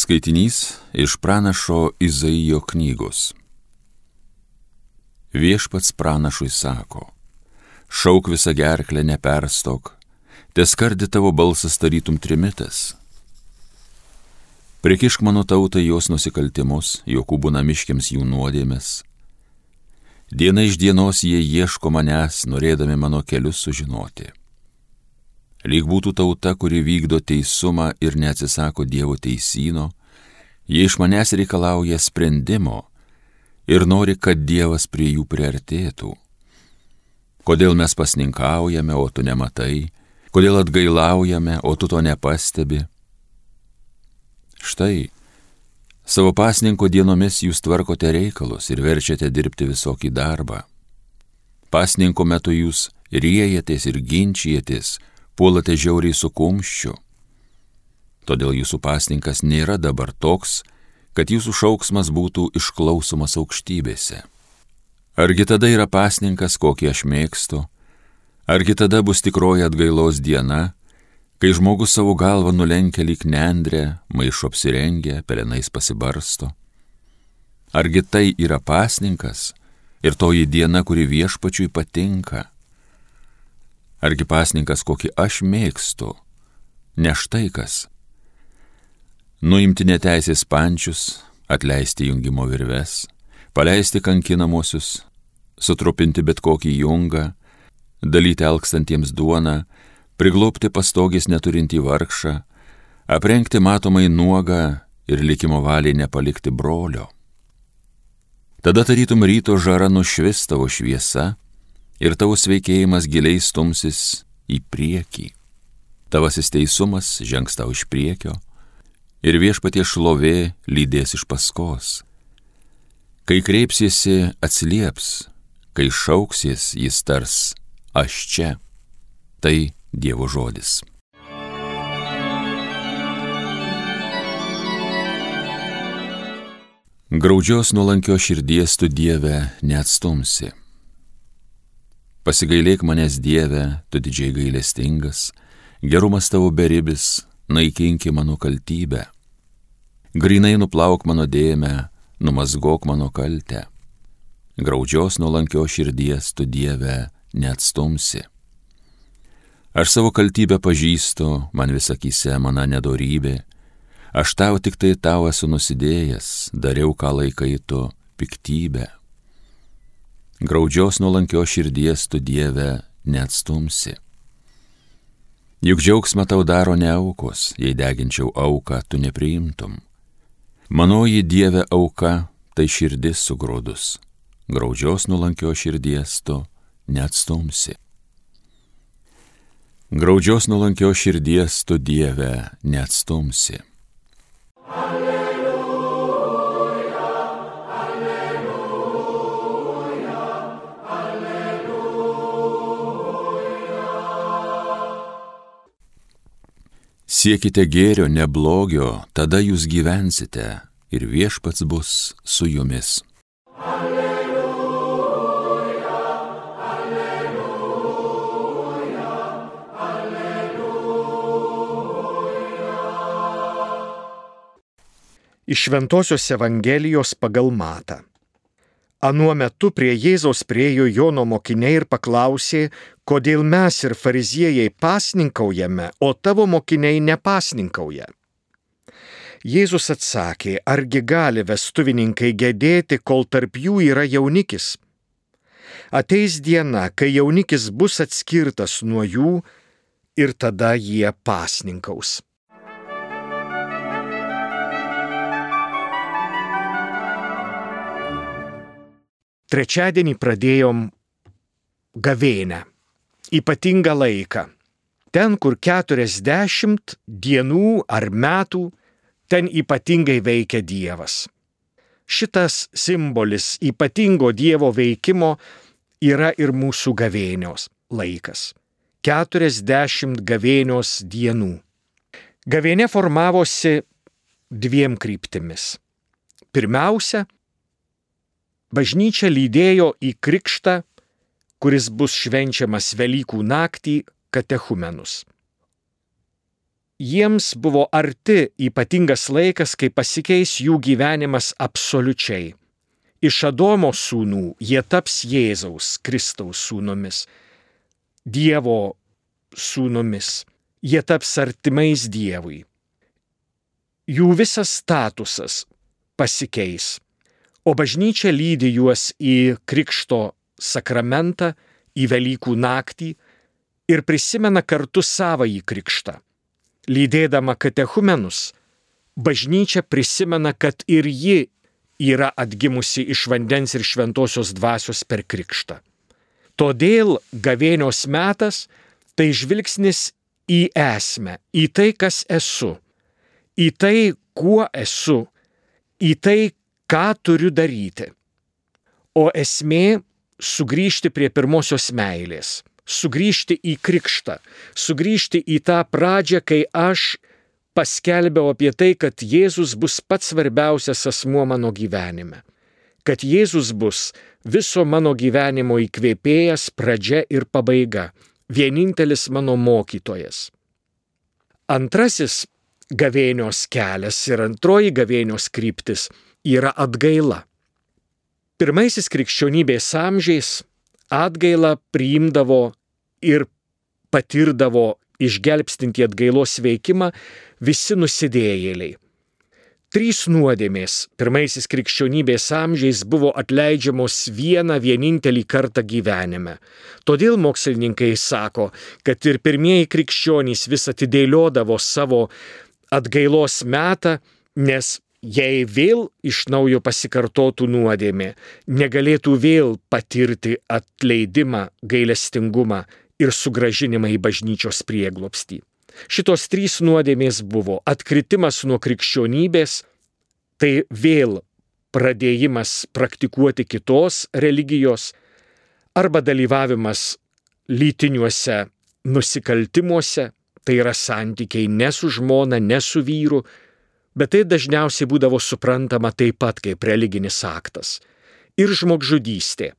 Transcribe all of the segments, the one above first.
Skaitinys iš pranašo Izaijo knygos. Viešpats pranašui sako, šauk visą gerklę neperstok, teskardi tavo balsas tarytum trimitas. Prikišk mano tautai jos nusikaltimus, jokūbų namiškiams jų nuodėmės. Diena iš dienos jie ieško manęs, norėdami mano kelius sužinoti lyg būtų tauta, kuri vykdo teisumą ir neatsisako Dievo teisino, jie iš manęs reikalauja sprendimo ir nori, kad Dievas prie jų priartėtų. Kodėl mes pasninkaujame, o tu nematai, kodėl atgailaujame, o tu to nepastebi? Štai, savo pasninko dienomis jūs tvarkote reikalus ir verčiate dirbti visokį darbą. Pasninko metu jūs riejatės ir ginčijatės, puolate žiauriai su kumščiu. Todėl jūsų pasninkas nėra dabar toks, kad jūsų šauksmas būtų išklausomas aukštybėse. Argi tada yra pasninkas, kokį aš mėgstu? Argi tada bus tikroji atgailos diena, kai žmogus savo galvą nulenkia lyg nendrė, maišo apsirengia, pelenais pasibarsto? Argi tai yra pasninkas ir toji diena, kuri viešpačiui patinka? Argi pasninkas, kokį aš mėgstu, ne štai kas. Nuimti neteisės pančius, atleisti jungimo virves, paleisti kankinamosius, sutrupinti bet kokį jungą, dalyti alkstantiems duoną, priglopti pastogės neturinti vargšą, aprengti matomai nuogą ir likimo valiai nepalikti brolio. Tada tarytum ryto žara nušvis tavo šviesa, ir tavo sveikėjimas giliai stumsis į priekį. Tavasis teisumas žengs tau iš priekio ir viešpatie šlovė lydės iš paskos. Kai kreipsiesi, atsilieps, kai šauksies, jis tars, aš čia. Tai Dievo žodis. Graudžios nuolankio širdies tu Dieve neatstumsi. Pasigailėk manęs Dieve, tu didžiai gailestingas, gerumas tavo beribis, naikinki mano kaltybę. Grinai nuplauk mano dėmę, numazgok mano kaltę. Graudžios nuolankio širdies tu Dieve neatstumsi. Aš savo kaltybę pažįstu, man visakyse mana nedorybė, aš tau tik tai tau esu nusidėjęs, dariau ką laikai tu piktybę graudžios nuolankio širdies tu Dieve neatstumsi. Juk džiaugsmą tau daro ne aukos, jei deginčiau auką tu nepriimtum. Manoji Dieve auka tai širdis sugrūdus, graudžios nuolankio širdies tu neatstumsi. Graudžios nuolankio širdies tu Dieve neatstumsi. Siekite gėrio, ne blogio, tada jūs gyvensite ir viešpats bus su jumis. Alleluja, alleluja, alleluja. Iš Ventosios Evangelijos pagal Matą. Anuo metu prie Jėzaus priejo Jono mokiniai ir paklausė, kodėl mes ir fariziejai pasninkaujame, o tavo mokiniai nepasninkauja. Jėzus atsakė, argi gali vestuvininkai gedėti, kol tarp jų yra jaunikis. Ateis diena, kai jaunikis bus atskirtas nuo jų ir tada jie pasninkaus. Trečiadienį pradėjom gavėnę, ypatingą laiką. Ten, kur 40 dienų ar metų, ten ypatingai veikia Dievas. Šitas simbolis ypatingo Dievo veikimo yra ir mūsų gavėnios laikas. 40 gavėnios dienų. Gavėnė formavosi dviem kryptimis. Pirmiausia, bažnyčia lydėjo į krikštą, kuris bus švenčiamas Velykų naktį, katechumenus. jiems buvo arti ypatingas laikas, kai pasikeis jų gyvenimas absoliučiai. Iš Adomo sūnų jie taps Jėzaus Kristaus sūnumis, Dievo sūnumis, jie taps artimais Dievui. Jų visas statusas pasikeis, o bažnyčia lydi juos į Krikšto sakramentą, į Velykų naktį ir prisimena kartu savąjį krikštą. Lydėdama katechumenus, bažnyčia prisimena, kad ir ji yra atgimusi iš vandens ir šventosios dvasios per krikštą. Todėl gavėnios metas tai žvilgsnis į esmę, į tai, kas esu, į tai, kuo esu, į tai, ką turiu daryti. O esmė - sugrįžti prie pirmosios meilės, sugrįžti į krikštą, sugrįžti į tą pradžią, kai aš paskelbiau apie tai, kad Jėzus bus pats svarbiausias asmuo mano gyvenime. Kad Jėzus bus viso mano gyvenimo įkvėpėjas, pradžia ir pabaiga. Vienintelis mano mokytojas. Antrasis gavėnios kelias ir antroji gavėnios kryptis yra atgaila. Pirmaisiais krikščionybės amžiais atgailą priimdavo ir patirdavo išgelbstinti atgailos veikimą visi nusidėjėliai. Trys nuodėmės pirmaisiais krikščionybės amžiais buvo atleidžiamos vieną vienintelį kartą gyvenime. Todėl mokslininkai sako, kad ir pirmieji krikščionys vis atidėliodavo savo atgailos metą, nes jei vėl iš naujo pasikartotų nuodėmė, negalėtų vėl patirti atleidimą, gailestingumą ir sugražinimą į bažnyčios prieglopstį. Šitos trys nuodėmės buvo atkritimas nuo krikščionybės, tai vėl pradėjimas praktikuoti kitos religijos arba dalyvavimas lytiniuose nusikaltimuose, tai yra santykiai ne su žmona, ne su vyru, bet tai dažniausiai būdavo suprantama taip pat kaip religinis aktas. Ir žmogžudystė.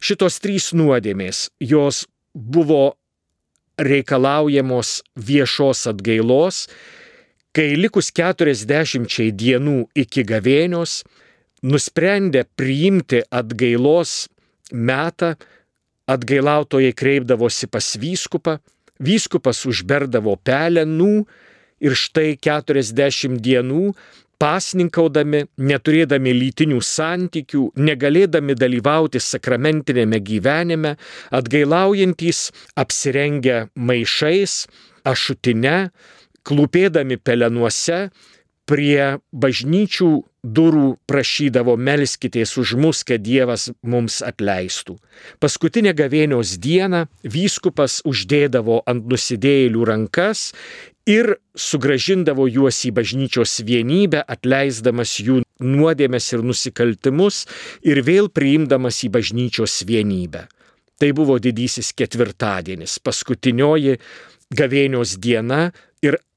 Šitos trys nuodėmės, jos buvo reikalaujamos viešos atgailos, kai likus 40 dienų iki gavėnios nusprendė priimti atgailos metą, atgailautojai kreipdavosi pas vyskupą, vyskupas užberdavo pelenų ir štai 40 dienų pasninkaudami, neturėdami lytinių santykių, negalėdami dalyvauti sakramentinėme gyvenime, atgailaujantis apsirengę maišais, ašutine, klūpėdami pelenuose, prie bažnyčių durų prašydavo melskitės už mus, kad Dievas mums atleistų. Paskutinę gavėnios dieną vyskupas uždėdavo ant nusidėjėlių rankas ir sugražindavo juos į bažnyčios vienybę, atleisdamas jų nuodėmės ir nusikaltimus ir vėl priimdamas į bažnyčios vienybę. Tai buvo didysis ketvirtadienis, paskutinioji gavėnios diena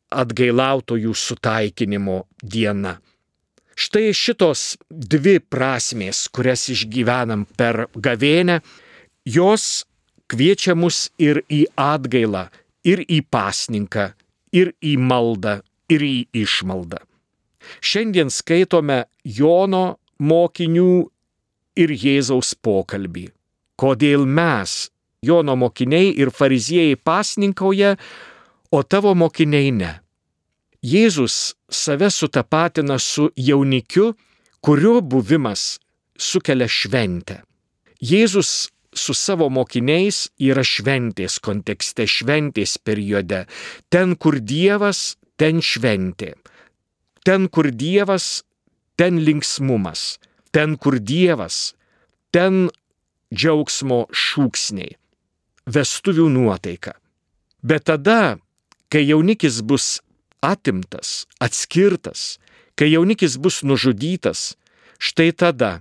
atgailautojų sutaikinimo diena. Štai šitos dvi prasmės, kurias išgyvenam per gavėnę, jos kviečia mus ir į atgailą, ir į pasninką, ir į maldą, ir į išmaldą. Šiandien skaitome Jono mokinių ir Jėzaus pokalbį. Kodėl mes, Jono mokiniai ir fariziejai pasninkauja, o tavo mokiniai ne. Jėzus save sutapatina su jaunikiu, kurio buvimas sukelia šventę. Jėzus su savo mokiniais yra šventės kontekste, šventės periode. Ten, kur Dievas, ten šventė. Ten, kur Dievas, ten linksmumas. Ten, kur Dievas, ten džiaugsmo šūksniai. Vestuvių nuotaika. Bet tada, kai jaunikis bus atimtas, atskirtas, kai jaunikis bus nužudytas, štai tada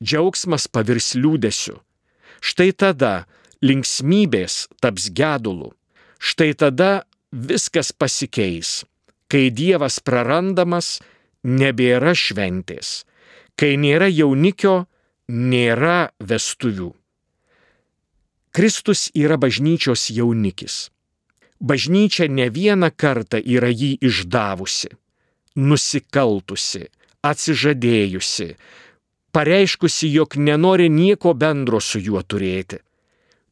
džiaugsmas pavirs liūdėsiu Štai tada linksmybės taps gedulu. Štai tada viskas pasikeis. Kai Dievas prarandamas, nebėra šventės. Kai nėra jaunikio, nėra vestuvių. Kristus yra bažnyčios jaunikis. Bažnyčia ne vieną kartą yra jį išdavusi, nusikaltusi, atsižadėjusi, pareiškusi, jog nenori nieko bendro su juo turėti.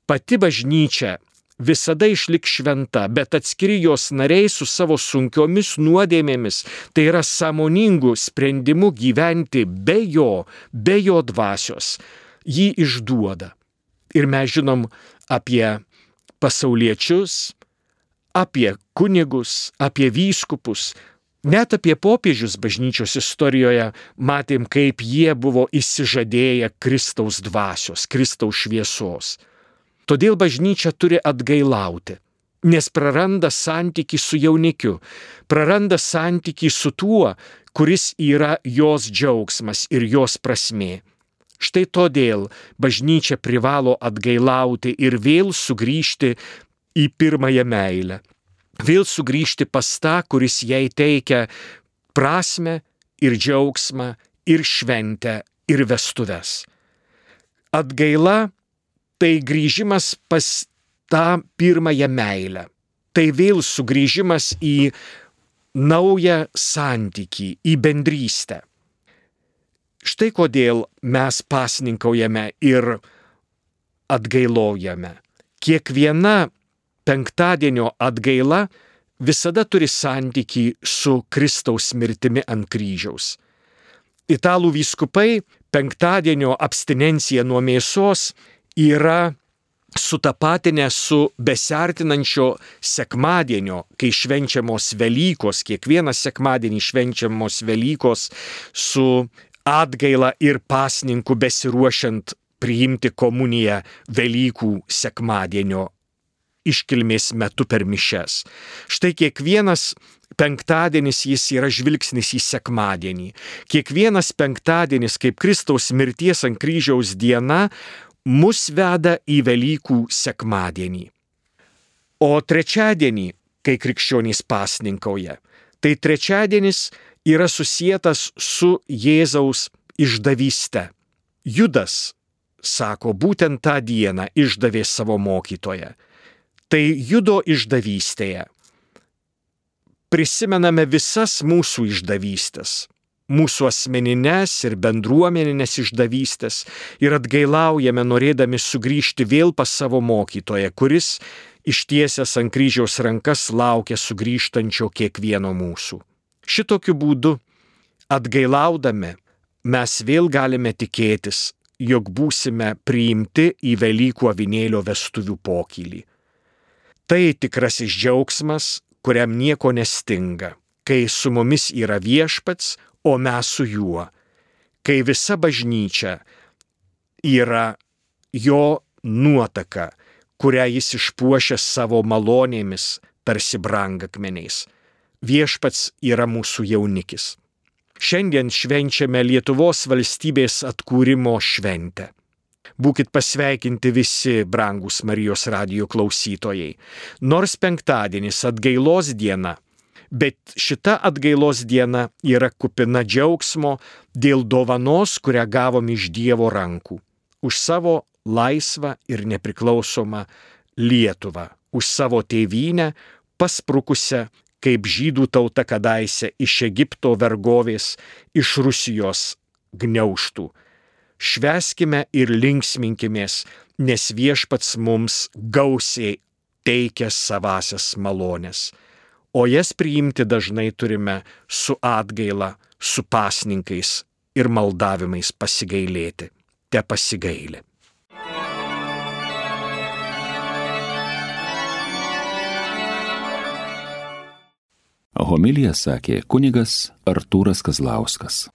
Pati bažnyčia visada išliks šventa, bet atskiri jos nariai su savo sunkiomis nuodėmėmis, tai yra sąmoningų sprendimų gyventi be jo, be jo dvasios, jį išduoda. Ir mes žinom apie pasauliečius, apie kunigus, apie vyskupus, Net apie popiežius bažnyčios istorijoje matėm, kaip jie buvo įsižadėję Kristaus dvasios, Kristaus šviesos. Todėl bažnyčia turi atgailauti, nes praranda santyki su jaunikiu, praranda santyki su tuo, kuris yra jos džiaugsmas ir jos prasmė. Štai todėl bažnyčia privalo atgailauti ir vėl sugrįžti į pirmąją meilę. Vėl sugrįžti pas tą, kuris jai teikia prasme ir džiaugsmą ir šventę ir vestuves. Atgaila tai grįžimas pas tą pirmąją meilę. Tai vėl sugrįžimas į naują santykį, į bendrystę. Štai kodėl mes pasninkaujame ir atgailaujame. Kiekviena penktadienio atgaila visada turi santyki su Kristaus mirtimi ant kryžiaus. Italų vyskupai penktadienio abstinenciją nuo mėsos yra sutapatinę su besertinančio sekmadienio, kai švenčiamos Velykos, kiekvieną sekmadienį švenčiamos Velykos su atgaila ir pasninku besiruošiant priimti komuniją Velykų sekmadienio iškilmės metu per mišes. Štai kiekvienas penktadienis jis yra žvilgsnis į sekmadienį. Kiekvienas penktadienis kaip Kristaus mirties ant kryžiaus diena mus veda į Velykų sekmadienį. O trečiadienį, kai krikščionys pasninkauja, tai trečiadienis yra susijęs su Jėzaus išdavyste. Judas, sako, būtent tą dieną išdavė savo mokytoją. Tai judo išdavystėje. Prisimename visas mūsų išdavystės mūsų asmeninės ir bendruomeninės išdavystės ir atgailaujame norėdami sugrįžti vėl pas savo mokytoją, kuris ištiesęs ant kryžiaus rankas laukia sugrįžtančio kiekvieno mūsų. Šitokiu būdu, atgailaudami, mes vėl galime tikėtis, jog būsime priimti į Velykų avinėlio vestuvių pokylį. Tai tikrasis džiaugsmas, kuriam nieko nestinga, kai su mumis yra viešpats, o mes su juo, kai visa bažnyčia yra jo nuotaka, kurią jis išpuošia savo malonėmis, tarsi brangakmeniais. Viešpats yra mūsų jaunikis. Šiandien švenčiame Lietuvos valstybės atkūrimo šventę. Būkit pasveikinti visi brangūs Marijos radio klausytojai. Nors penktadienis atgailos diena, Bet šita atgailos diena yra kupina džiaugsmo dėl dovanos, kurią gavom iš Dievo rankų. Už savo laisvą ir nepriklausomą Lietuvą, už savo tėvynę, pasprukusią kaip žydų tauta kadaise iš Egipto vergovės, iš Rusijos gniauštų. Šveskime ir linksminkimės, nes viešpats mums gausiai teikia savasias malonės o jas priimti dažnai turime su atgaila, su pasninkais ir maldavimais pasigailėti. Te pasigailė. Homilija sakė kunigas Artūras Kazlauskas.